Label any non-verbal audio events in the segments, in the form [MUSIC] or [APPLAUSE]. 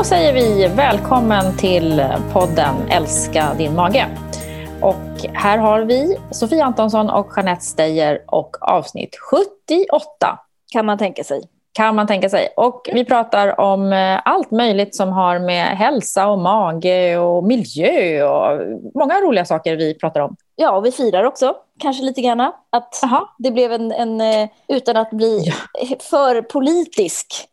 Då säger vi välkommen till podden Älska din mage. Och här har vi Sofia Antonsson och Jeanette Steyer och avsnitt 78. Kan man tänka sig. Kan man tänka sig. Och vi pratar om eh, allt möjligt som har med hälsa och mage och miljö och många roliga saker vi pratar om. Ja, och vi firar också kanske lite grann att Aha. det blev en, en, eh, utan att bli för politisk,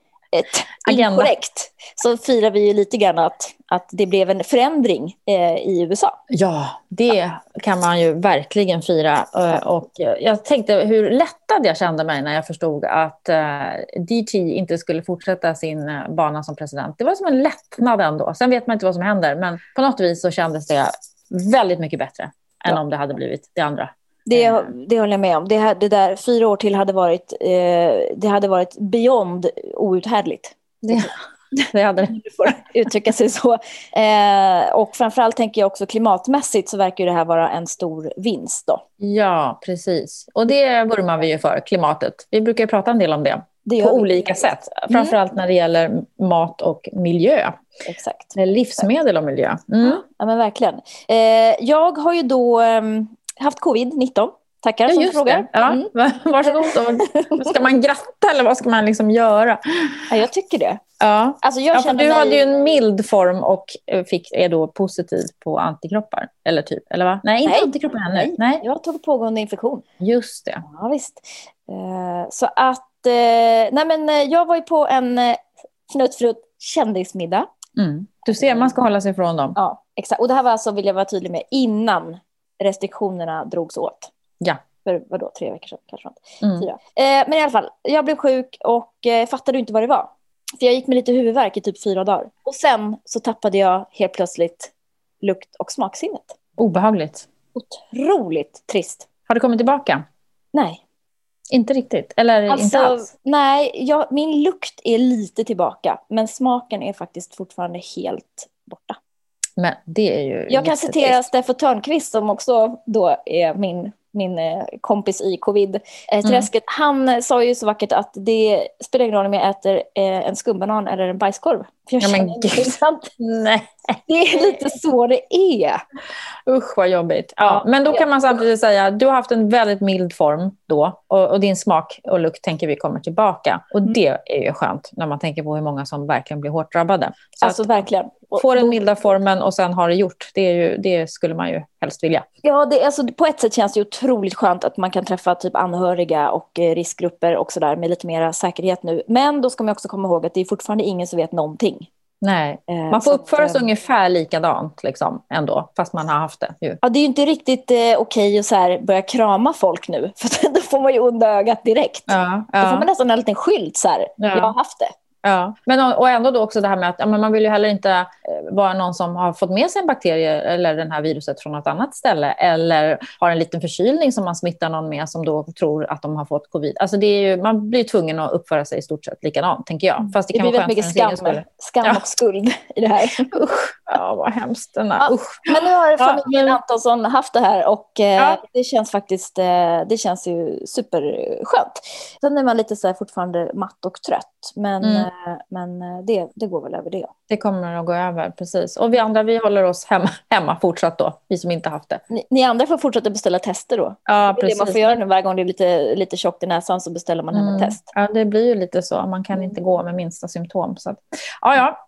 Agenda. inkorrekt, så firar vi ju lite grann att, att det blev en förändring eh, i USA. Ja, det kan man ju verkligen fira. Eh, Och eh, jag tänkte hur lättad jag kände mig när jag förstod att eh, DT inte skulle fortsätta sin eh, bana som president. Det var som en lättnad ändå. Sen vet man inte vad som händer, men på något vis så kändes det väldigt mycket bättre än Ja. om det hade blivit det andra. Det, Eh. det håller jag med om. Det, det där fyra år till hade varit, eh, det hade varit beyond outhärdligt. Det, [LAUGHS] det hade det. [LAUGHS] Får uttrycka sig så. Eh, och framförallt tänker jag också klimatmässigt så verkar det här vara en stor vinst. Då. Ja, precis. Och det vurmar vi ju för, klimatet. Vi brukar prata en del om det Det på olika sätt. Framförallt när det gäller mat och miljö. Exakt. Livsmedel och miljö. Mm. Ja, men verkligen. Eh, jag har ju då ehm, haft covid-19. Tackar Ja, som frågar. Ja, Mm. va- Varsågod. Ska man gratta eller vad ska man liksom göra? Ja, jag tycker det. Ja. Alltså, jag Ja, för du mig... hade ju en mild form och eh, fick, är då positiv på antikroppar. Eller typ, eller va? Nej, inte Nej. antikroppar ännu. Nej. Nej. Jag tog pågående infektion. Just det. Ja, visst. Eh, så att... Eh, nej, men jag var ju på en fnuttfrutt kändismiddag. Mm. Du ser, man ska hålla sig ifrån dem. Ja, exakt. Och det här var alltså, vill jag vara tydlig med, innan restriktionerna drogs åt. Ja. För vadå, tre veckor sedan kanske? Mm. Fyra. Eh, men i alla fall, jag blev sjuk och eh, fattade inte vad det var. För jag gick med lite huvudvärk i typ fyra dagar. Och sen så tappade jag helt plötsligt lukt och smaksinnet. Obehagligt. Otroligt trist. Har det kommit tillbaka? Nej. Inte riktigt? Eller inte Alltså, alls? nej, jag, min lukt är lite tillbaka. Men smaken är faktiskt fortfarande helt borta. Men det är ju Jag kan citera Steffo Törnqvist som också då är min, min eh, kompis i covid-träsket. Han eh, sa ju så vackert att det spelar ingen roll om jag äter eh, en skumbanan eller en bajskorv. För jag Ja, men gud. sant. Nej, Det är lite så det är. usch vad jobbigt. Ja, Ja, men då kan man samtidigt säga att du har haft en väldigt mild form då och, och din smak och lukt tänker vi kommer tillbaka. Och Mm. det är ju skönt när man tänker på hur många som verkligen blir hårt drabbade. Så Alltså verkligen. Få den milda formen och sen ha det gjort, det, ju, det skulle man ju helst vilja. Ja, det, alltså, på ett sätt känns det otroligt skönt att man kan träffa typ anhöriga och eh, riskgrupper och sådär med lite mer säkerhet nu. Men då ska man också komma ihåg att det är fortfarande ingen som vet någonting. Nej. Eh, Man får uppföra sig eh, ungefär likadant liksom, ändå, fast man har haft det. Ju. Ja, det är ju inte riktigt eh, okej att så här börja krama folk nu, [LAUGHS] för då får man ju onda ögat direkt. Ja, Då får ja, man nästan en liten skylt så här, Ja. jag har haft det. Ja. Men, och ändå då också det här med att ja, man vill ju heller inte eh, vara någon som har fått med sig en bakterie eller det här viruset från något annat ställe eller har en liten förkylning som man smittar någon med som då tror att de har fått covid. Alltså det är ju, man blir tvungen att uppföra sig i stort sett likadant, tänker jag. Fast det, Det kan blir vara väldigt mycket skam, skam Ja. och skuld i det här. [LAUGHS] Usch, ja, vad hemskt. Den här, Ja. Men nu har familjen Antonsson haft det här och eh, det känns faktiskt eh, det känns ju superskönt. Sen är man lite så fortfarande matt och trött, men, Mm. Men eh, det, det går väl över det. Det kommer att gå över, precis. Och vi andra, vi håller oss hemma, [LAUGHS] hemma fortsatt då, vi som inte haft det. Ni, ni andra får fortsätta beställa tester då. Ja, Det är det precis. man får göra nu varje gång det är lite, lite tjockt i näsan så beställer man hem ett Mm. test. Ja, det blir ju lite så. Man kan inte gå med minsta symptom. Så att, ja, ja,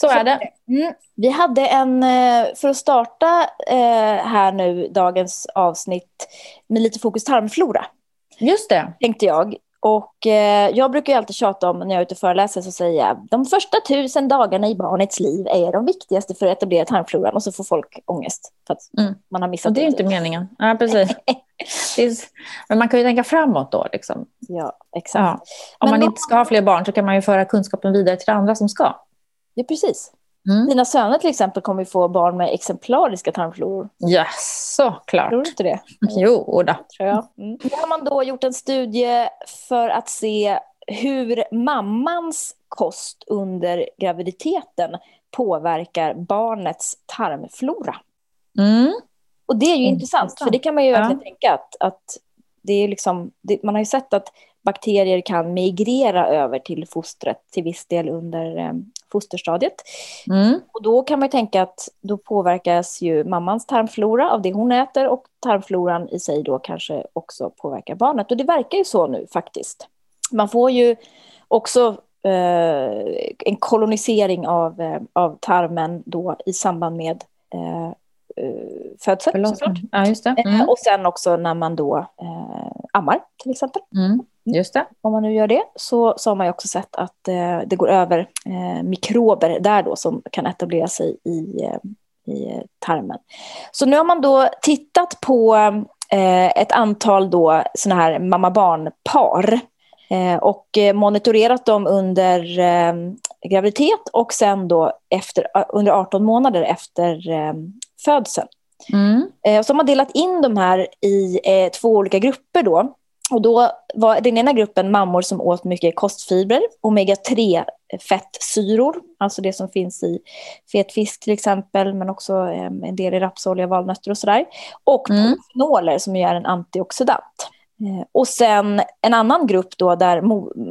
så är det. Mm. Vi hade en, eh, för att starta eh, här nu dagens avsnitt med lite fokus tarmflora, Just det. tänkte jag. Och eh, jag brukar alltid tjata om när jag är ute och föreläser så säger jag de första tusen dagarna i barnets liv är de viktigaste för att etablera tarmfloran och så får folk ångest för att Mm. man har missat Och det är inte meningen. Ja, precis. [LAUGHS] Det är, men man kan ju tänka framåt då. Liksom. Ja, exakt. Ja. Om Men man då- inte ska ha fler barn så kan man ju föra kunskapen vidare till andra som ska. Ja, precis. Mm. Dina söner till exempel kommer ju få barn med exemplariska tarmfloror. Ja, såklart. Tror du inte det? Jo då. tror jag. Mm. Nu har man då gjort en studie för att se hur mammans kost under graviditeten påverkar barnets tarmflora. Mm. Och det är ju Intressant. intressant, för det kan man ju Ja. verkligen tänka att, att det är liksom, det, man har ju sett att bakterier kan migrera över till fostret till viss del under eh, fosterstadiet. Mm. Och då kan man tänka att då påverkas ju mammans tarmflora av det hon äter och tarmfloran i sig då kanske också påverkar barnet. Och det verkar ju så nu faktiskt. Man får ju också eh, en kolonisering av, eh, av tarmen då i samband med eh, eh födsel såklart. Ja, just det. Eh, mm. Och sen också när man då eh, ammar till exempel. Mm. Just det. Om man nu gör det så, så har man ju också sett att eh, det går över eh, mikrober där då som kan etablera sig i, eh, i tarmen. Så nu har man då tittat på eh, ett antal då såna här mamma-barn-par och monitorerat dem under graviditet och sen då efter, under 18 månader efter födseln. Mm. så har man delat in de här i två olika grupper då. Och då var den ena gruppen mammor som åt mycket kostfibrer, omega-3 fettsyror, alltså det som finns i fet fisk till exempel, men också en del i rapsolja, valnötter och sådär. Och mm. polyfenoler som är en antioxidant. Eh, och sen en annan grupp då där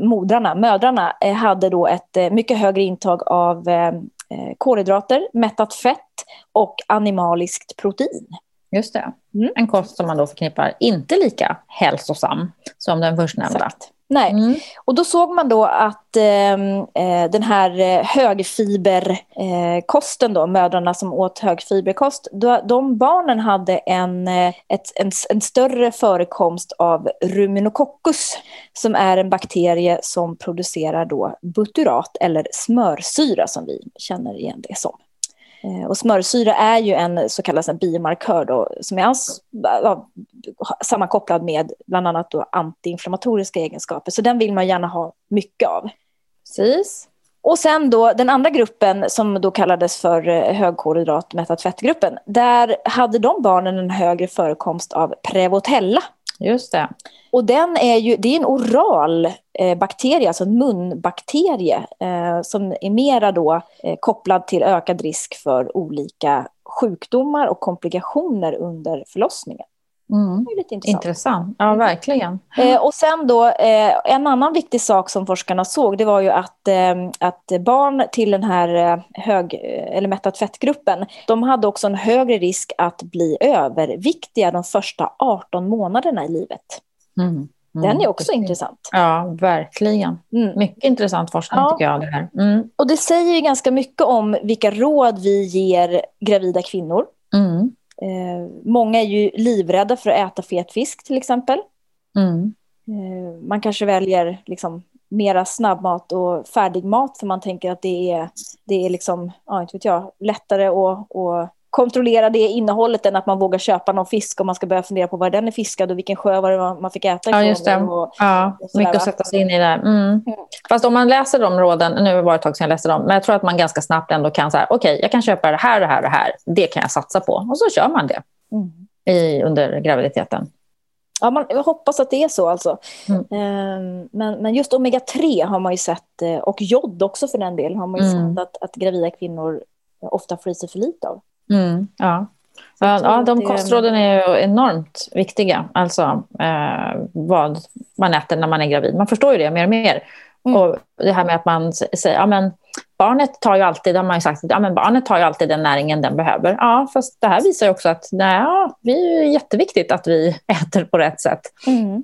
modrarna, mödrarna eh, hade då ett eh, mycket högre intag av kolhydrater, mättat fett och animaliskt protein. Just det. Mm. En kost som man då förknippar inte lika hälsosam som den förstnämnda. Exakt. Nej, mm. och då såg man då att ehm, eh, den här eh, högfiberkosten, eh, då, mödrarna som åt högfiberkost, då, de barnen hade en, eh, ett, en, en, större förekomst av ruminococcus, som är en bakterie som producerar då butyrat eller smörsyra som vi känner igen det som. Eh, och smörsyra är ju en så kallad en biomarkör då, som är sammankopplad med bland annat antiinflammatoriska egenskaper. Så den vill man gärna ha mycket av. Precis. Och sen då den andra gruppen som då kallades för eh, högkolhydrat mättat fettgruppen. Där hade de barnen en högre förekomst av Prevotella. Just det. Och den är ju, det är en oral eh, bakterie, alltså en munbakterie eh, som är mera då eh, kopplad till ökad risk för olika sjukdomar och komplikationer under förlossningen. Mm. Det är lite intressant. intressant. Ja, verkligen. Eh, och sen då, eh, en annan viktig sak som forskarna såg, det var ju att, eh, att barn till den här eh, hög eller mättat fettgruppen, de hade också en högre risk att bli överviktiga de första 18 månaderna i livet. Mm. Mm, Den är också precis. intressant. Ja, verkligen. Mm. Mycket intressant forskning ja. tycker jag. Det här. Mm. Och det säger ju ganska mycket om vilka råd vi ger gravida kvinnor. Eh, många är ju livrädda för att äta fet fisk till exempel. Mm. Eh, man kanske väljer liksom mera snabbmat och färdigmat för man tänker att det är, det är liksom, ja, inte vet jag, lättare att, att kontrollera det innehållet än att man vågar köpa någon fisk och man ska börja fundera på var den är fiskad och vilken sjö var det man fick äta ifrån. Ja, just det. Och, ja, och mycket att sätta sig in i det. Mm. Mm. Fast om man läser de råden, nu var det ett tag sedan jag läste dem, men jag tror att man ganska snabbt ändå kan säga, okej, okay, jag kan köpa det här, det här och det här, det kan jag satsa på. Och så kör man det mm. i, under graviditeten. Ja, man, jag hoppas att det är så alltså. Mm. Um, men, men just omega-3 har man ju sett, eh, och jod också för den delen, har man ju mm. sett att, att gravida kvinnor ofta får i sig för lite av. Mm, ja. Ja, de kostråden är ju enormt viktiga. Alltså eh, vad man äter när man är gravid. Man förstår ju det mer och mer. Mm. Och det här med att man säger, ja men barnet tar ju alltid, har man ju sagt, ja men barnet tar ju alltid den näringen den behöver. Ja, fast det här visar ju också att nej, ja, det är jätteviktigt att vi [LAUGHS] äter på rätt sätt. Mm.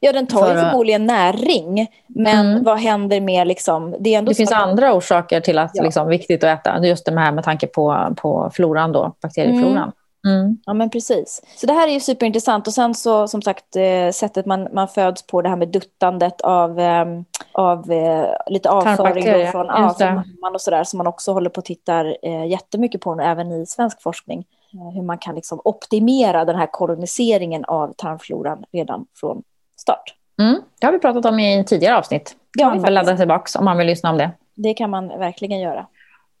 Ja, den tar för, ju förmodligen näring, men mm. vad händer med... Liksom, det är ändå det finns att... andra orsaker till att ja. liksom, viktigt att äta. Just det här med tanke på, på floran, då, bakteriefloran. Mm. Mm. Ja, men precis. Så det här är ju superintressant. Och sen så, som sagt, eh, sättet man, man föds på, det här med duttandet av, eh, av eh, lite avföring från, ja, från mamman och sådär, som man också håller på att titta eh, jättemycket på, även i svensk forskning. Hur man kan liksom optimera den här koloniseringen av tarmfloran redan från start. Mm. Det har vi pratat om i tidigare avsnitt. Det har vi man ladda tillbaka om man vill lyssna om det. Det kan man verkligen göra.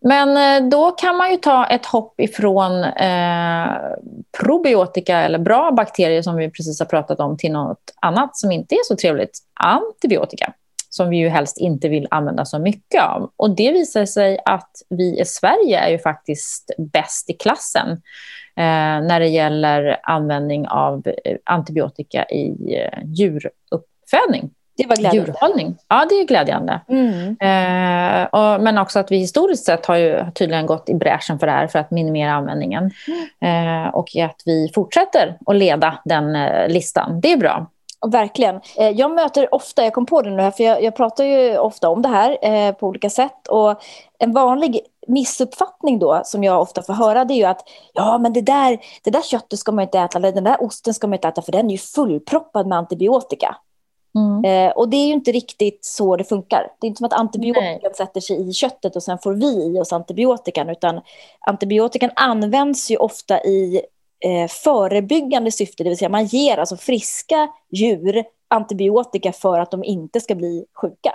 Men eh, då kan man ju ta ett hopp ifrån eh, probiotika eller bra bakterier som vi precis har pratat om till något annat som inte är så trevligt. Antibiotika som vi ju helst inte vill använda så mycket av. Och det visar sig att vi i Sverige är ju faktiskt bäst i klassen eh, när det gäller användning av eh, antibiotika i eh, djuruppfödning. Det var glädjande. Djurhållning. Ja, det är glädjande. Mm. Eh, och, men också att vi historiskt sett har ju tydligen gått i bräschen för det här för att minimera användningen. Eh, och att vi fortsätter att leda den eh, listan. Det är bra. Verkligen. Eh, jag möter ofta, jag kom på det nu här, för jag, jag pratar ju ofta om det här eh, på olika sätt. Och en vanlig missuppfattning då, som jag ofta får höra, det är ju att ja, men det där, det där köttet ska man inte äta, eller den där osten ska man inte äta, för den är ju fullproppad med antibiotika. Mm. Eh, och det är ju inte riktigt så det funkar. Det är inte som att antibiotikan Nej. sätter sig i köttet och sen får vi i oss antibiotikan, utan antibiotikan används ju ofta i eh, förebyggande syfte, det vill säga man ger alltså friska djur antibiotika för att de inte ska bli sjuka.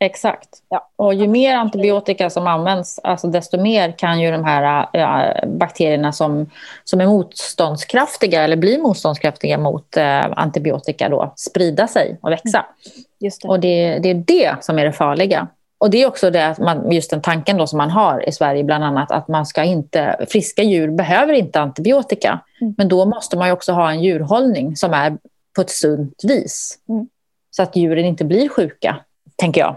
Exakt. Ja. Och ju mer antibiotika som används, alltså desto mer kan ju de här ja, bakterierna som, som är motståndskraftiga eller blir motståndskraftiga mot eh, antibiotika då, sprida sig och växa. Mm. Just det. Och det, det är det som är det farliga. Och det är också det att man, just den tanken då som man har i Sverige bland annat att man ska inte, friska djur behöver inte antibiotika. Mm. Men då måste man också ha en djurhållning som är på ett sunt vis. Mm. Så att djuren inte blir sjuka, tänker jag.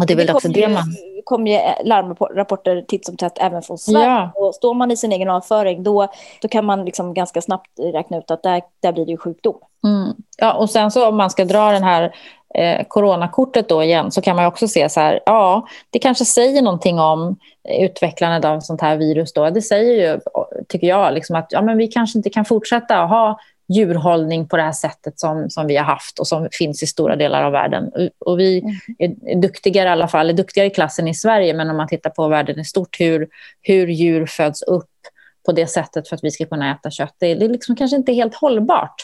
Och det är väl det också det man... Det kommer ju larmrapporter titt som tätt även från Sverige. Ja. Och står man i sin egen avföring då, då kan man liksom ganska snabbt räkna ut att där, där blir det ju sjukdom. Mm. Ja, och sen så om man ska dra den här eh, coronakortet då igen så kan man också se så här, ja, det kanske säger någonting om utvecklandet av sånt här virus då. Det säger ju, tycker jag, liksom att ja, men vi kanske inte kan fortsätta att ha djurhållning på det här sättet som, som vi har haft och som finns i stora delar av världen. Och vi mm. är duktigare i alla fall, är duktigare i klassen i Sverige, men om man tittar på världen i stort, hur, hur djur föds upp på det sättet för att vi ska kunna äta kött, det är liksom kanske inte helt hållbart.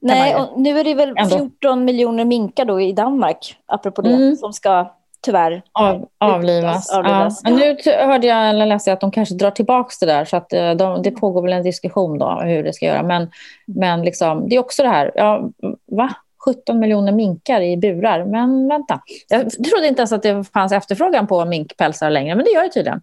Nej, och nu är det väl 14 miljoner minkar då i Danmark, apropå det, mm. som ska tyvärr Av, avlivas. avlivas. Ja. Men nu hörde jag eller läste att de kanske drar tillbaka det där så att eh, de, det pågår väl en diskussion då hur det ska göra. Men, men liksom, det är också det här, ja, va? 17 miljoner minkar i burar. Men vänta, jag trodde inte ens att det fanns efterfrågan på minkpälsar längre, men det gör det tydligen.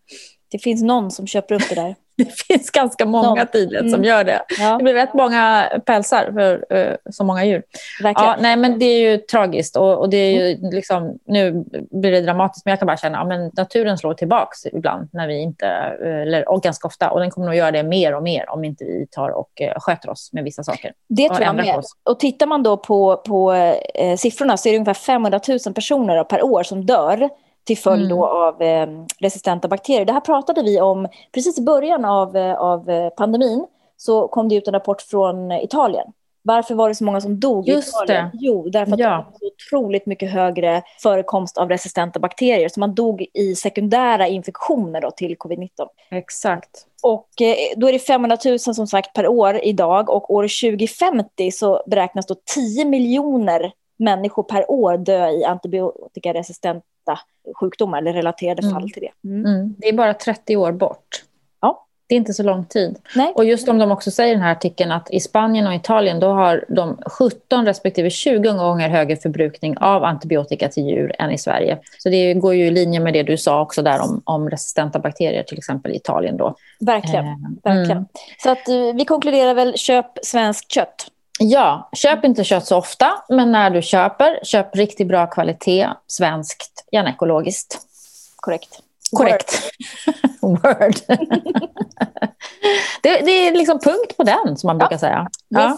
Det finns någon som köper upp det där. [LAUGHS] det finns ganska många tydligen som mm. gör det. Ja. Det blir rätt många pälsar för uh, så många djur. Ja, nej, men det är ju tragiskt och, och det är ju mm. liksom, nu blir det dramatiskt men jag kan bara känna att ja, naturen slår tillbaka ibland när vi inte, eller, och ganska ofta och den kommer nog göra det mer och mer om inte vi tar och uh, sköter oss med vissa saker. Det tror jag med. Och tittar man då på, på uh, siffrorna så är det ungefär 500 000 personer per år som dör till följd mm. av eh, resistenta bakterier. Det här pratade vi om precis i början av, eh, av eh, pandemin. Så kom det ut en rapport från Italien. Varför var det så många som dog Just i Italien? Det. Jo, därför att ja. det var så otroligt mycket högre förekomst av resistenta bakterier. Så man dog i sekundära infektioner då, till covid-19. Exakt. Och eh, då är det 500 000 som sagt per år idag och år 2050 så beräknas då 10 miljoner människor per år dö i antibiotikaresistenta sjukdomar eller relaterade mm. fall till det. Mm. Mm. Det är bara 30 år bort. Ja. Det är inte så lång tid. Nej. Och just om de också säger i den här artikeln att i Spanien och Italien då har de 17 respektive 20 gånger högre förbrukning av antibiotika till djur än i Sverige. Så det går ju i linje med det du sa också där om, om resistenta bakterier till exempel i Italien då. Verkligen. Eh, verkligen. Mm. Så att, uh, vi konkluderar väl köp svenskt kött. Ja, köp inte kött så ofta, men när du köper, köp riktigt bra kvalitet, svenskt, gärna ekologiskt. Korrekt. Korrekt. Word. det, det, är liksom punkt på den, som man brukar säga. Yes. Ja.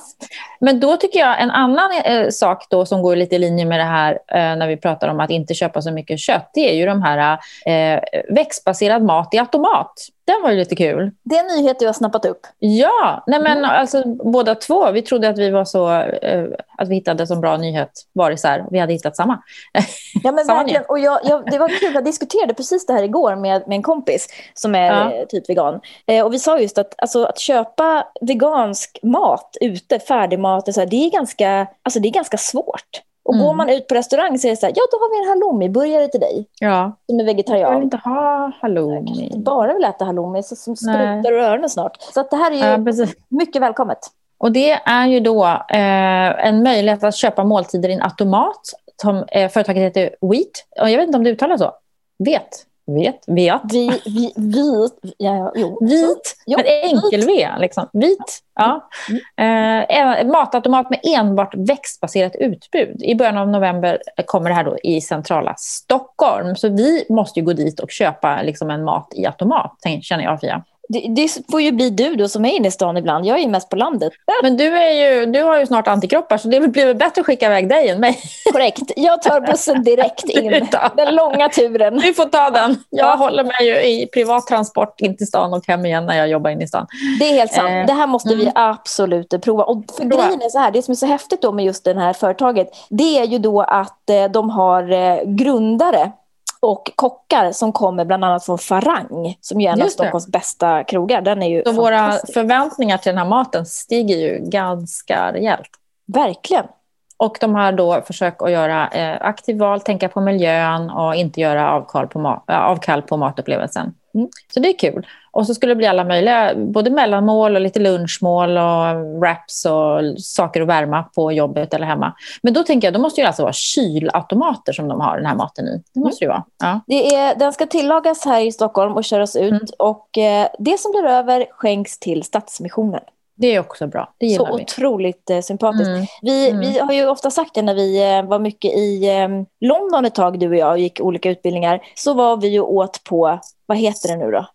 Men då tycker jag en annan eh, sak då som går lite i linje med det här eh, när vi pratar om att inte köpa så mycket kött, det är ju de här eh, växtbaserad mat i automat. Den var ju lite kul. Det är en nyhet du har snappat upp. Ja, nej men mm. alltså båda två. Vi trodde att vi var så, eh, att vi hittade så bra nyhet var isär. Vi hade hittat samma. Ja men [LAUGHS] samma verkligen. Och jag, jag, det var kul, jag diskuterade precis det här igår med, med en kompis som är ja. Eh, typ vegan. Eh, och vi sa just att, alltså, att köpa vegansk mat ute, färdigmat, så här, det, är ganska, alltså, det är ganska svårt. Och mm. går man ut på restaurang så är det så här, ja då har vi en halloumi-burgare till dig. Ja. Som är vegetarian. Jag vill inte ha halloumi. Jag inte bara vill äta halloumi, så som sprutar ur öronen snart. Så att det här är ju ja, mycket välkommet. Och det är ju då eh, en möjlighet att köpa måltider i en automat. Som, eh, företaget heter Wheat. Och jag vet inte om det uttalas så. Vet. Vet, vet. Vi, vi, vit, ja, jo. Vit, Jo, men enkel-V. Liksom. Vit. Ja. Eh, en matautomat med enbart växtbaserat utbud. I början av november kommer det här då i centrala Stockholm. Så vi måste ju gå dit och köpa liksom en mat i automat, känner jag, Fia. Det, det får ju bli du då som är inne i stan ibland. Jag är ju mest på landet. Men du, är ju, du har ju snart antikroppar, så det blir väl bättre att skicka iväg dig än mig. Korrekt. Jag tar bussen direkt in. [LAUGHS] Den långa turen. Du får ta den. Jag Ja. håller mig ju i privat transport in till stan och hem igen när jag jobbar in i stan. Det är helt sant. Eh, Det här måste vi mm. absolut prova. Och för Prova. grejen är så här, det som är så häftigt då med just det här företaget, det är ju då att eh, de har eh, grundare och kockar som kommer bland annat från Farang, som är en av. Stockholms bästa krogar. Den är ju Så våra förväntningar till den här maten stiger ju ganska rejält. Verkligen. Och de har då försökt att göra eh, aktiv val, tänka på miljön och inte göra avkall på, ma- avkall på matupplevelsen. Mm. Så det är kul. Och så skulle det bli alla möjliga, både mellanmål och lite lunchmål och wraps och saker att värma på jobbet eller hemma. Men då tänker jag, då måste det alltså vara kylautomater som de har den här maten i. Det måste det ju vara. Ja. Det är, den ska tillagas här i Stockholm och köras ut. Mm. Och eh, det som blir över skänks till Stadsmissionen. Det är också bra. Det Så vi. otroligt eh, sympatiskt. Mm. Vi, Mm. vi har ju ofta sagt det när vi eh, var mycket i eh, London ett tag, du och jag, och gick olika utbildningar. Så var vi ju åt på, vad heter det nu då?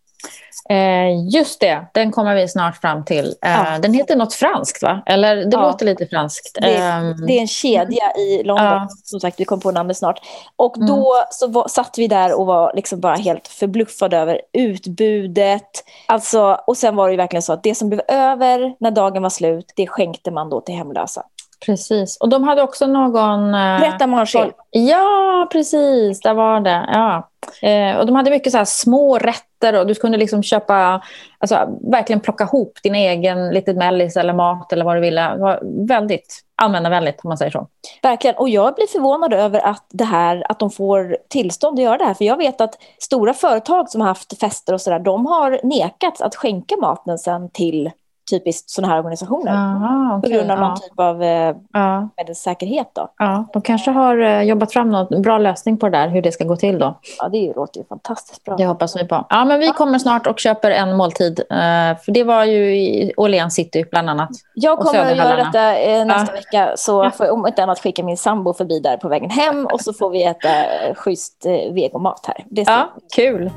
Eh, just det, den kommer vi snart fram till. Eh, Ja. Den heter något franskt, va? Eller det Ja. låter lite franskt. Det- Ehm, Det är en kedja i London, Ja. som sagt, vi kom på namnet snart. Och Mm. då så var, satt vi där och var liksom bara helt förbluffade över utbudet. Alltså, och sen var det verkligen så att det som blev över när dagen var slut, det skänkte man då till hemlösa. Precis. Och de hade också någon... eh, Berätta manger. Ja, precis. Där var det. Ja. Eh, och de hade mycket så här små rätter och du kunde liksom köpa, alltså verkligen plocka ihop din egen liten mellis eller mat eller vad du ville. Det var väldigt användarvänligt om man säger så. Verkligen. Och jag blir förvånad över att, det här, att de får tillstånd att göra det här. För jag vet att stora företag som har haft fester och sådär, de har nekats att skänka maten sen till typiskt sådana här organisationer. Aha, På okej. grund av ja. någon typ av eh, Ja, medelssäkerhet. Då. ja. De kanske har eh, jobbat fram någon bra lösning på det där, hur det ska gå till då. Ja, det låter ju fantastiskt bra. Det hoppas vi på. Ja, men vi kommer snart och köper en måltid. eh, För det var ju i Åhléns city bland annat. Jag kommer att göra detta eh, nästa Ja. vecka. Så får jag om inte annat skicka min sambo förbi där på vägen hem. Och så får vi äta eh, schysst eh, vegomat här. Det Ja, kul.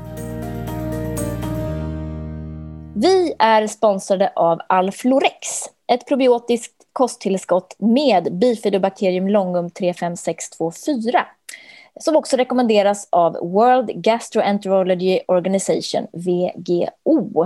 Vi är sponsrade av Alflorex, ett probiotiskt kosttillskott med bifidobakterium longum 35624 som också rekommenderas av World Gastroenterology Organization, WGO.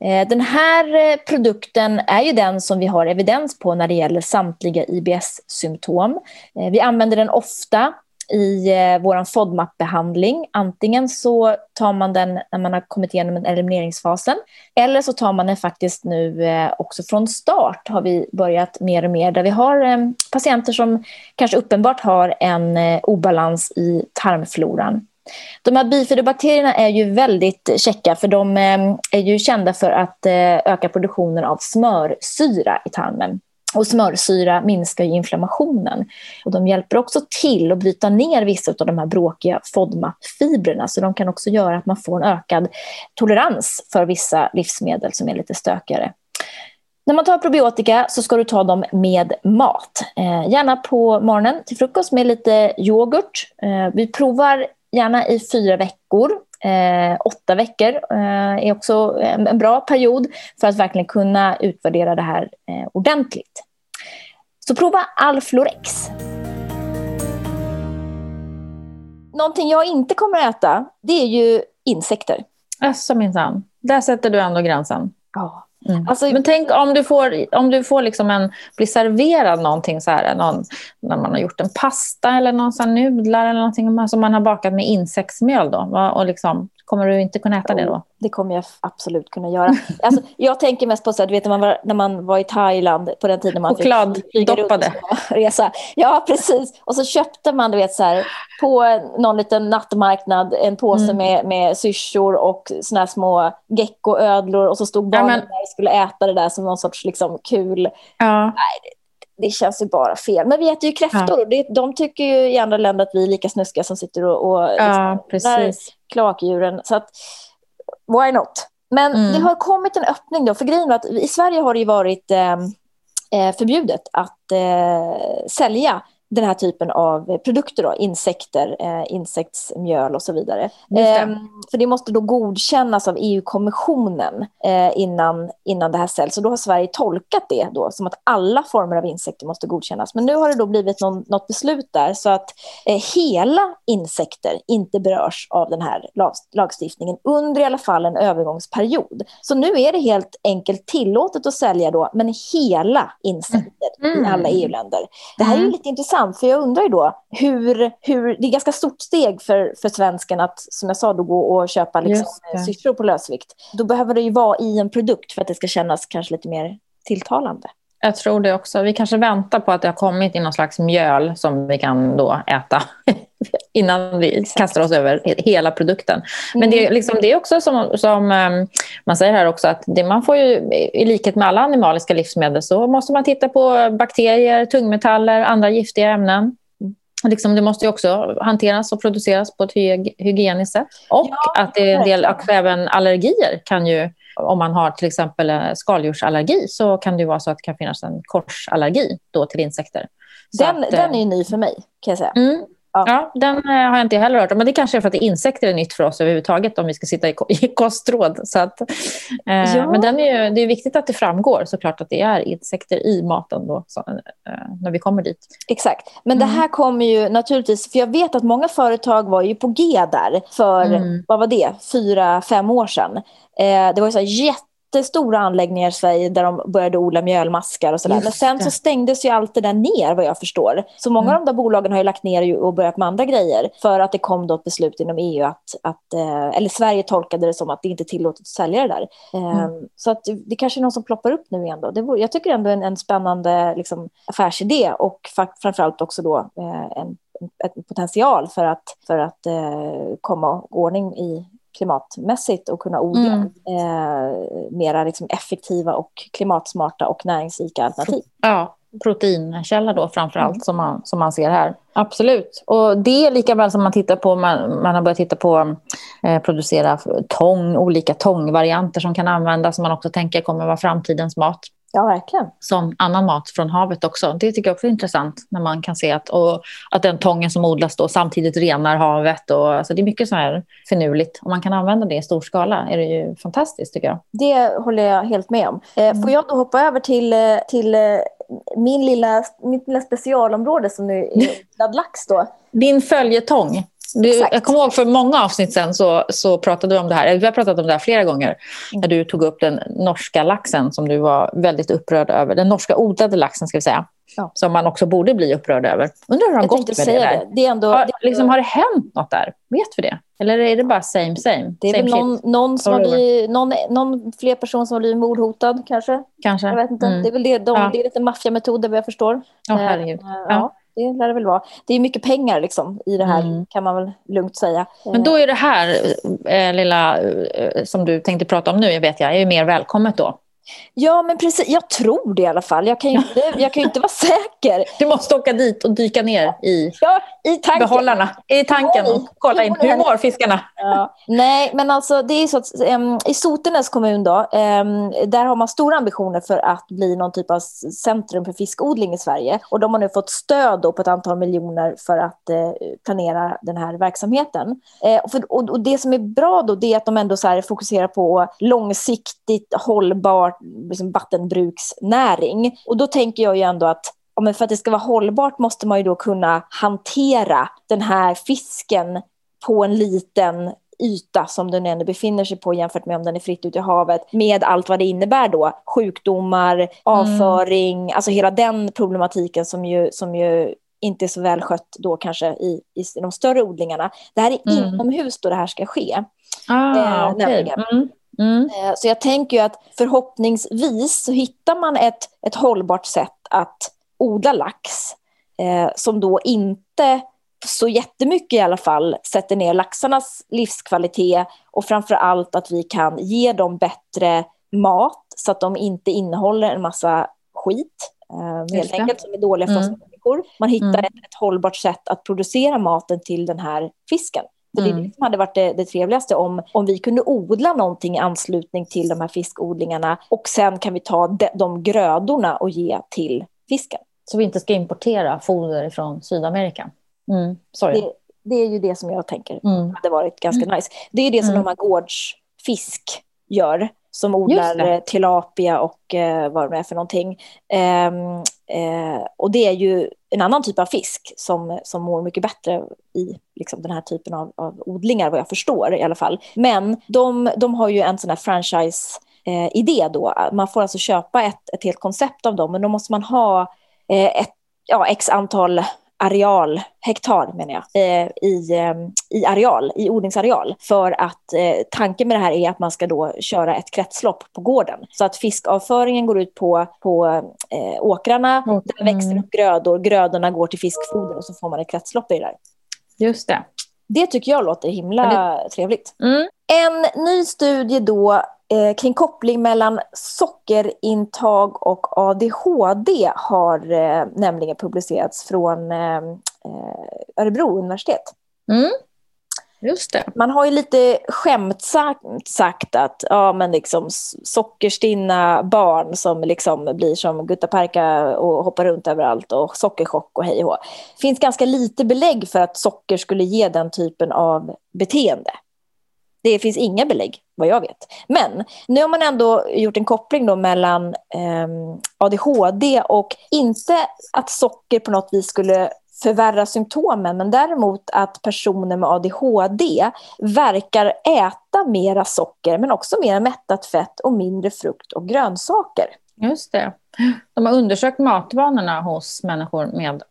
Eh, den här eh, produkten är ju den som vi har evidens på när det gäller samtliga IBS-symptom. Eh, vi använder den ofta i eh, vår FODMAP-behandling. Antingen så tar man den när man har kommit igenom elimineringsfasen eller så tar man den faktiskt nu eh, också från start har vi börjat mer och mer där vi har eh, patienter som kanske uppenbart har en eh, obalans i tarmfloran. De här bifidobakterierna är ju väldigt käcka för de eh, är ju kända för att eh, öka produktionen av smörsyra i tarmen. Och smörsyra minskar ju inflammationen. Och de hjälper också till att bryta ner vissa av de här bråkiga FODMAP-fibrerna. Så de kan också göra att man får en ökad tolerans för vissa livsmedel som är lite stökigare. När man tar probiotika så ska du ta dem med mat. Eh, gärna på morgonen till frukost med lite yoghurt. Eh, vi provar gärna i fyra veckor. Eh, åtta veckor eh, är också en, en bra period för att verkligen kunna utvärdera det här eh, ordentligt. Så prova Alflorex. Någonting jag inte kommer att äta, det är ju insekter. Alltså minsann. Där sätter du ändå gränsen. Ja. Mm. Alltså, Men tänk om du får, om du får liksom en, blir serverad någonting så här, någon, när man har gjort en pasta eller någon så nudlar eller någonting som man har bakat med insektsmjöl då. Och liksom, kommer du inte kunna äta det då? Det kommer jag absolut kunna göra. Alltså, jag tänker mest på så här, du vet, när, man var, när man var i Thailand på den tiden man fick Chokladdoppade. resa. Ja, precis. Och så köpte man du vet, så här, på någon liten nattmarknad en påse Mm. med, med syrsor och såna här små geckoödlor och så stod barnen men- där och skulle äta det där som någon sorts liksom, kul. Ja. Det känns ju bara fel. Men vi äter ju kräftor. Ja. Det, de tycker ju i andra länder att vi är lika snuskiga som sitter och, och ja, liksom, kloakdjuren. Så att, why not? Men mm. det har kommit en öppning då. För grejen att i Sverige har det ju varit eh, eh förbjudet att eh, sälja den här typen av produkter, då, insekter, eh, insektsmjöl och så vidare. Eh, för det måste då godkännas av EU-kommissionen eh, innan, innan det här säljs. Så då har Sverige tolkat det då som att alla former av insekter måste godkännas. Men nu har det då blivit någon, något beslut där så att eh, hela insekter inte berörs av den här lag, lagstiftningen under i alla fall en övergångsperiod. Så nu är det helt enkelt tillåtet att sälja då, men hela insekter mm. i alla EU-länder. Det här är ju mm. lite intressant intressant, för jag undrar ju då hur, hur det är ganska stort steg för, för svensken att, som jag sa, då gå och köpa liksom, syrsor på lösvikt. Då behöver det ju vara i en produkt för att det ska kännas kanske lite mer tilltalande. Jag tror det också. Vi kanske väntar på att det har kommit i någon slags mjöl som vi kan då äta [LAUGHS] innan vi kastar oss över hela produkten. Men det är, mm. liksom, det är också som, som ehm, man säger här också att det, man får ju, i likhet med alla animaliska livsmedel så måste man titta på bakterier, tungmetaller, andra giftiga ämnen. Liksom, det måste också hanteras och produceras på ett hygieniskt sätt. Och ja, att det är en del även allergier kan ju om man har till exempel skaldjursallergi så kan det vara så att det kan finnas en korsallergi då till insekter. Den, att, den är ny för mig kan jag säga. Mm, Ja. ja. den eh, har jag inte heller hört om. Men det kanske är för att insekter är nytt för oss överhuvudtaget om vi ska sitta [LAUGHS] i, kostråd. Så att, eh, ja. Men den är ju, det är viktigt att det framgår såklart att det är insekter i maten då, så, eh, när vi kommer dit. Exakt. Men mm. det här kommer ju naturligtvis, för jag vet att många företag var ju på G där för, mm. vad var det, fyra, fem år sedan. Eh, det var ju så jätte jättestora anläggningar i Sverige där de började odla mjölmaskar och sådär. Men sen så stängdes ju allt det där ner vad jag förstår. Så många mm. av de där bolagen har ju lagt ner och börjat med andra grejer för att det kom då ett beslut inom EU att, att eh, eller Sverige tolkade det som att det inte är tillåtet att sälja det där. Mm. Ehm, så att det kanske är någon som ploppar upp nu igen då. Det vore, jag tycker ändå en, en spännande liksom, affärsidé och framförallt också då eh, en en potential för att, för att eh, komma ordning i klimatmässigt och kunna odla mm. eh, mera liksom effektiva och klimatsmarta och näringsrika alternativ. Ja, proteinkälla då framför allt mm. som, man, som man ser här. Absolut. Och det är lika väl som man tittar på, man, man har börjat titta på eh, producera tång, olika tångvarianter som kan användas som man också tänker kommer vara framtidens mat. Ja, verkligen. Som annan mat från havet också. Det tycker jag också är intressant när man kan se att, och, att den tången som odlas då samtidigt renar havet. Och, alltså det är mycket så här finurligt. Om man kan använda det i stor skala är det ju fantastiskt tycker jag. Det håller jag helt med om. Eh, mm. Får jag då hoppa över till, eh, till eh, min lilla, mitt lilla specialområde som nu är [LAUGHS] odlad lax då? Din följetong. Du, jag kommer ihåg för många avsnitt sen så, så pratade du om det här. Vi har pratat om det här flera gånger. Mm. När du tog upp den norska laxen som du var väldigt upprörd över. Den norska odlade laxen ska vi säga. Ja. Som man också borde bli upprörd över. Undrar hur det har gått med det där. Det. Det är ändå, har, det liksom, har det hänt något där? Vet vi det? Eller är det bara same same? Det är same väl någon, någon, som har blivit, någon, någon fler person som har blivit mordhotad kanske. Kanske. Jag vet inte. Mm. Det är väl det, de, ja. det är lite maffiametoder vad jag förstår. Oh, herregud. Uh, ja. ja det lär det väl vara. Det är mycket pengar liksom, i det här, mm. kan man väl lugnt säga. Men då är det här äh, lilla äh, som du tänkte prata om nu, vet jag, är ju mer välkommet då. Ja, men precis. Jag tror det i alla fall. Jag kan ju inte, jag kan inte vara [LAUGHS] säker. Du måste åka dit och dyka ner i, ja, i tanken. behållarna, i tanken och kolla in. Hur mår fiskarna? Ja. Nej, men alltså det är så att um, i Sotenäs kommun då, um, där har man stora ambitioner för att bli någon typ av centrum för fiskodling i Sverige. Och de har nu fått stöd då på ett antal miljoner för att uh, planera den här verksamheten. Uh, för, och, och, det som är bra då, det är att de ändå så fokuserar på långsiktigt hållbart liksom vattenbruksnäring. Och då tänker jag ju ändå att men för att det ska vara hållbart måste man ju då kunna hantera den här fisken på en liten yta som den ändå befinner sig på jämfört med om den är fritt ute i havet med allt vad det innebär då. Sjukdomar, mm. avföring, mm. alltså hela den problematiken som ju, som ju inte är så välskött då kanske i, i de större odlingarna. Det här är mm. inomhus då det här ska ske. Ah, eh, okay. mm. Mm. Eh, så jag tänker att förhoppningsvis så hittar man ett, ett hållbart sätt att odla lax eh, som då inte så jättemycket i alla fall sätter ner laxarnas livskvalitet och framför allt att vi kan ge dem bättre mat så att de inte innehåller en massa skit eh, helt enkelt, som är dåliga för oss mm. människor. Man hittar mm. ett, ett, hållbart sätt att producera maten till den här fisken. Så det är mm. det som hade varit det, det trevligaste om, om vi kunde odla någonting i anslutning till de här fiskodlingarna och sen kan vi ta de, de grödorna och ge till fisken. Så vi inte ska importera foder från Sydamerika? Mm. Sorry. Det, det är ju det som jag tänker mm. hade varit ganska mm. nice. Det är det som mm. de här gårdsfisk gör, som odlar eh, tilapia och eh, vad det är för någonting. Eh, eh, och det är ju en annan typ av fisk som, som mår mycket bättre i liksom, den här typen av, av odlingar, vad jag förstår i alla fall. Men de, de har ju en sån här franchise eh, då. Man får alltså köpa ett, ett helt koncept av dem, men då måste man ha ett ja, x antal areal, hektar menar jag, eh, i, eh, i areal, i odlingsareal. För att eh, tanken med det här är att man ska då köra ett kretslopp på gården. Så att fiskavföringen går ut på, på eh, åkrarna, mm. där växer upp grödor, grödorna går till fiskfoder och så får man ett kretslopp i det där. Just det. Det tycker jag låter himla det... trevligt. Mm. En ny studie då eh, kring koppling mellan sockerintag och ADHD har eh, nämligen publicerats från eh, eh, Örebro universitet. Mm. Just det. Man har ju lite skämtsamt sagt att ja, men liksom sockerstinna barn som liksom blir som guttaparka och hoppar runt överallt och sockerchock och hej och Det finns ganska lite belägg för att socker skulle ge den typen av beteende. Det finns inga belägg, vad jag vet. Men nu har man ändå gjort en koppling då mellan eh, ADHD och inte att socker på något vis skulle förvärra symptomen, men däremot att personer med ADHD verkar äta mera socker, men också mer mättat fett och mindre frukt och grönsaker. Just det. De har undersökt matvanorna hos människor med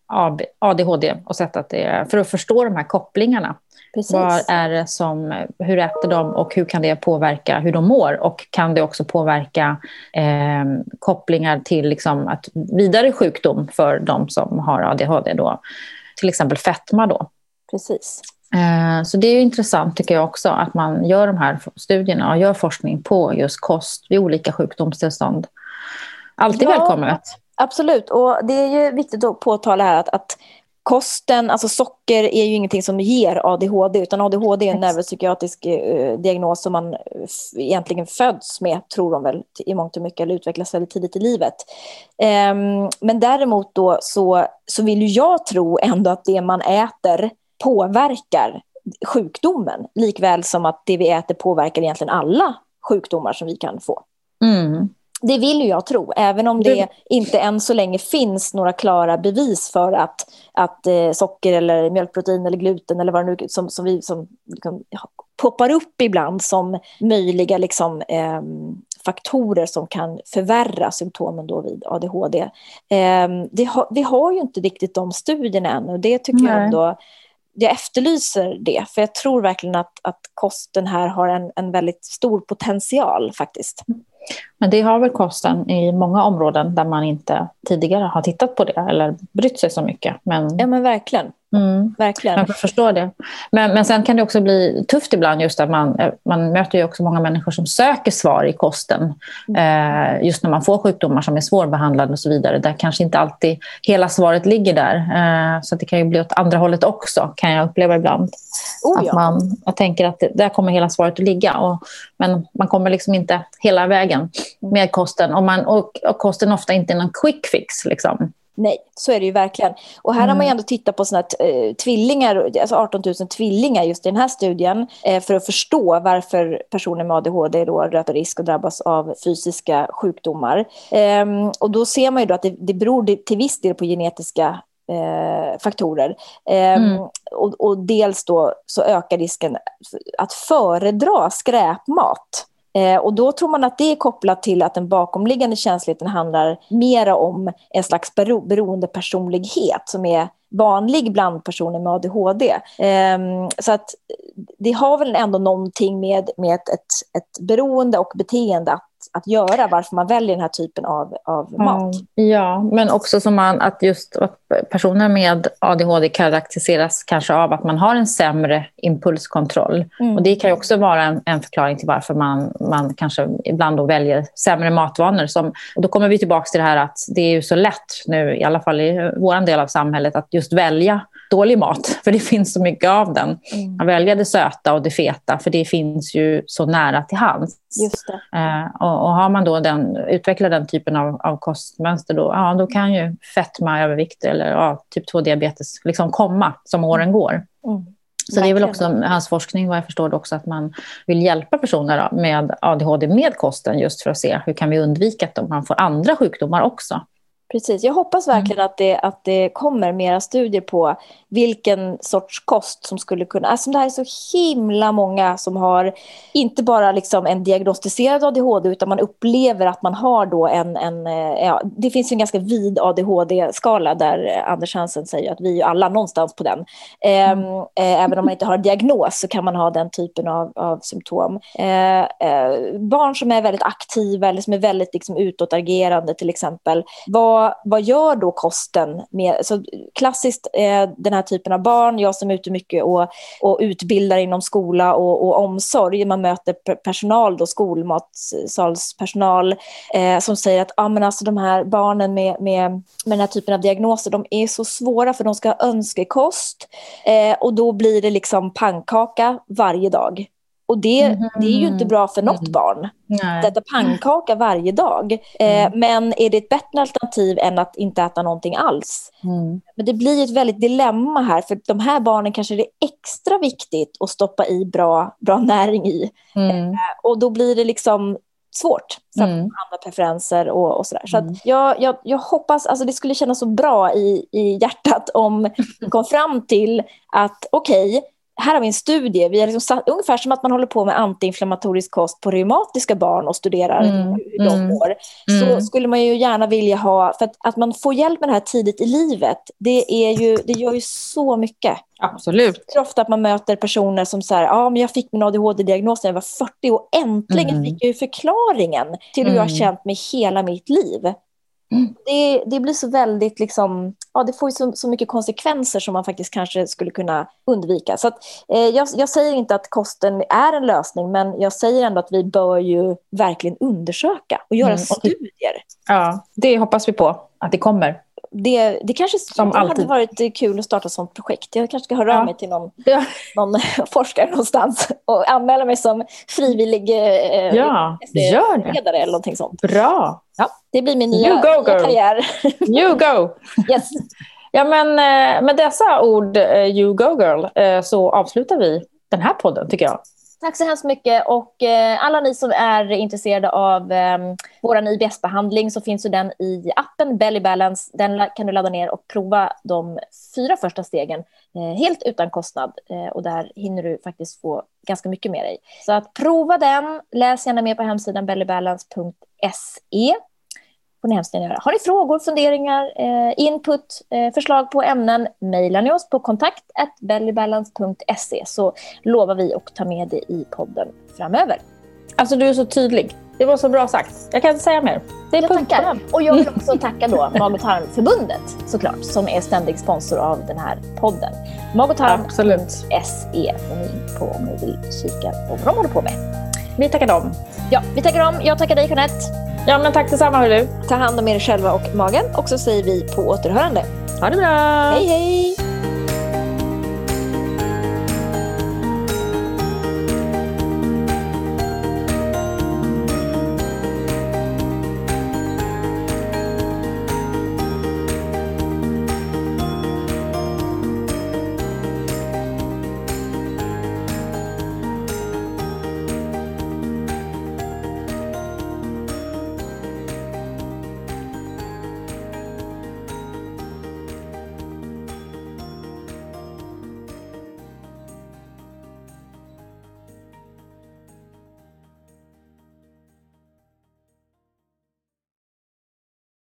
ADHD och sett att det är för att förstå de här kopplingarna. Precis. Vad är det som, hur äter de och hur kan det påverka hur de mår? Och kan det också påverka eh, kopplingar till liksom att vidare sjukdom för de som har ADHD? Då? Till exempel fetma. Då. Precis. Eh, så det är intressant tycker jag också att man gör de här studierna och gör forskning på just kost vid olika sjukdomstillstånd. Alltid ja, välkommet. Absolut, och det är ju viktigt att påtala här att, att kosten, alltså socker är ju ingenting som ger ADHD, utan ADHD är en neuropsykiatrisk eh, diagnos som man egentligen föds med, tror de väl, i mångt och mycket, eller utvecklas väldigt tidigt i livet. Um, men däremot då så, så vill ju jag tro ändå att det man äter påverkar sjukdomen, likväl som att det vi äter påverkar egentligen alla sjukdomar som vi kan få. Mm. Det vill ju jag tro, även om det inte än så länge finns några klara bevis för att, att eh, socker eller mjölkprotein eller gluten eller vad det nu som, som, vi, som liksom, poppar upp ibland som möjliga liksom, eh, faktorer som kan förvärra symptomen då vid ADHD. Eh, ha, vi har ju inte riktigt de studierna än och det tycker Nej. jag ändå jag efterlyser det, för jag tror verkligen att, att kosten här har en, en väldigt stor potential faktiskt. Men det har väl kosten i många områden där man inte tidigare har tittat på det eller brytt sig så mycket. Men... Ja men verkligen. Mm. Verkligen. Jag förstår det. Men, men sen kan det också bli tufft ibland just att man, man möter ju också många människor som söker svar i kosten. Mm. Eh, just när man får sjukdomar som är svårbehandlade och så vidare. Där kanske inte alltid hela svaret ligger där. Eh, så det kan ju bli åt andra hållet också kan jag uppleva ibland. Oh, ja. att man, jag tänker att det, där kommer hela svaret att ligga. Och, men man kommer liksom inte hela vägen med kosten. Och, man, och, och kosten ofta inte är någon quick fix. Liksom. Nej, så är det ju verkligen. Och här mm. har man ju mm. ändå tittat på såna eh, tvillingar, alltså 18 000 tvillingar just i den här studien eh, för att förstå varför personer med ADHD då löper risk att drabbas av fysiska sjukdomar. Eh, och då ser man ju att det, det beror till viss del på genetiska eh, faktorer. Ehm, mm. Och, och, dels då så ökar risken att föredra skräpmat. Eh, och då tror man att det är kopplat till att den bakomliggande känsligheten handlar mera om en slags bero beroendepersonlighet som är vanlig bland personer med ADHD. Eh, så att det har väl ändå någonting med, med ett, ett, ett beroende och beteende att, att göra, varför man väljer den här typen av, av mat. Ja, men också som man, att just att personer med ADHD karaktäriseras kanske av att man har en sämre impulskontroll. Mm. Och Det kan också vara en, en, förklaring till varför man, man kanske ibland då väljer sämre matvanor. Som, och då kommer vi tillbaka till det här att det är ju så lätt nu, i alla fall i vår del av samhället, att just välja dålig mat, för det finns så mycket av den. Mm. Att välja det söta och det feta, för det finns ju så nära till hands. Eh, och, och, har man då den, utvecklat den typen av, av kostmönster, då, ja, då kan ju fetma, övervikt eller ja, typ 2-diabetes liksom komma som åren går. Mm. Så det är väl också hans forskning, vad jag förstår, också att man vill hjälpa personer med ADHD med kosten just för att se hur kan vi undvika att man får andra sjukdomar också. Precis. Jag hoppas mm. verkligen mm. att, det, att det kommer mera studier på vilken sorts kost som skulle kunna... Alltså det här är så himla många som har inte bara liksom en diagnostiserad ADHD utan man upplever att man har då en... en eh, ja, det finns en ganska vid ADHD-skala där Anders Hansen säger att vi är alla någonstans på den. Ehm, mm. Eh, även om man inte har en diagnos så kan man ha den typen av, av symptom. Eh, eh, barn som är väldigt aktiva eller som är väldigt liksom utåtagerande till exempel. Vad vad, gör då kosten? Med, så klassiskt eh, den här typen av barn, jag som är ute mycket och, och utbildar inom skola och, och omsorg, man möter personal, då, skolmatsalspersonal, eh, som säger att ah, men alltså, de här barnen med, med, med den här typen av diagnoser, de är så svåra för de ska ha önskekost eh, och då blir det liksom pannkaka varje dag. Och det, mm. det är ju inte bra för något mm. barn. Nej. Att äta pannkaka varje dag. Eh, mm. men är det ett bättre alternativ än att inte äta någonting alls? Mm. Men det blir ett väldigt dilemma här. För de här barnen kanske är det extra viktigt att stoppa i bra, bra näring i. Mm. Eh, och då blir det liksom svårt. Mm. Andra preferenser och, och sådär. Så mm. jag, jag, jag, hoppas, alltså det skulle kännas så bra i, i hjärtat om [LAUGHS] vi kom fram till att okej, okay, här har vi en studie, vi har liksom satt, ungefär som att man håller på med antiinflammatorisk kost på reumatiska barn och studerar mm, hur de mm, mår. Så mm. skulle man ju gärna vilja ha, för att, att man får hjälp med det här tidigt i livet, det, är ju, det gör ju så mycket. Absolut. Det är ofta att man möter personer som säger, ja men jag fick min ADHD-diagnos när jag var 40 och äntligen mm. fick jag ju förklaringen till hur jag har mm. känt mig hela mitt liv. Mm. Det, det, blir så väldigt, liksom, ja, det får så, så mycket konsekvenser som man faktiskt kanske skulle kunna undvika. Så att, eh, jag, jag, säger inte att kosten är en lösning, men jag säger ändå att vi bör ju verkligen undersöka och göra mm. studier. Ja, det hoppas vi på att det kommer det, det kanske Som det hade varit kul att starta ett sådant projekt. Jag kanske ska höra ja. av mig till någon, ja. någon [LAUGHS] forskare någonstans och anmäla mig som frivillig eh, ja, gör det. ledare eller någonting sånt. Bra! Ja, det blir min nya, you go, nya karriär. You go! [LAUGHS] yes. Ja, men eh, med dessa ord, eh, you go girl, eh, så avslutar vi den här podden tycker jag. Tack så hemskt mycket. Och eh, alla ni som är intresserade av ehm, vår IBS-behandling så finns ju den i appen Belly Balance. Den kan du ladda ner och prova de fyra första stegen eh, helt utan kostnad. Eh, och där hinner du faktiskt få ganska mycket med dig. Så att prova den. Läs gärna mer på hemsidan bellybalance.se ni hemskt göra. Har ni frågor, funderingar, eh, input, eh, förslag på ämnen, mejlar ni oss på kontakt bellybalance.se så lovar vi att ta med det i podden framöver. Alltså du är så tydlig. Det var så bra sagt. Jag kan inte säga mer. Det är jag tackar. Och jag vill också tacka då [LAUGHS] Mag och tarmförbundet såklart som är ständig sponsor av den här podden. Mag och tarm.se får ni in på om ni vill kika på vad de håller på med. Vi tackar dem. Ja, vi tackar dem. Jag tackar dig Jeanette. Ja, men tack detsamma hörru. Ta hand om er själva och magen och så säger vi på återhörande. Ha det bra. Hej hej.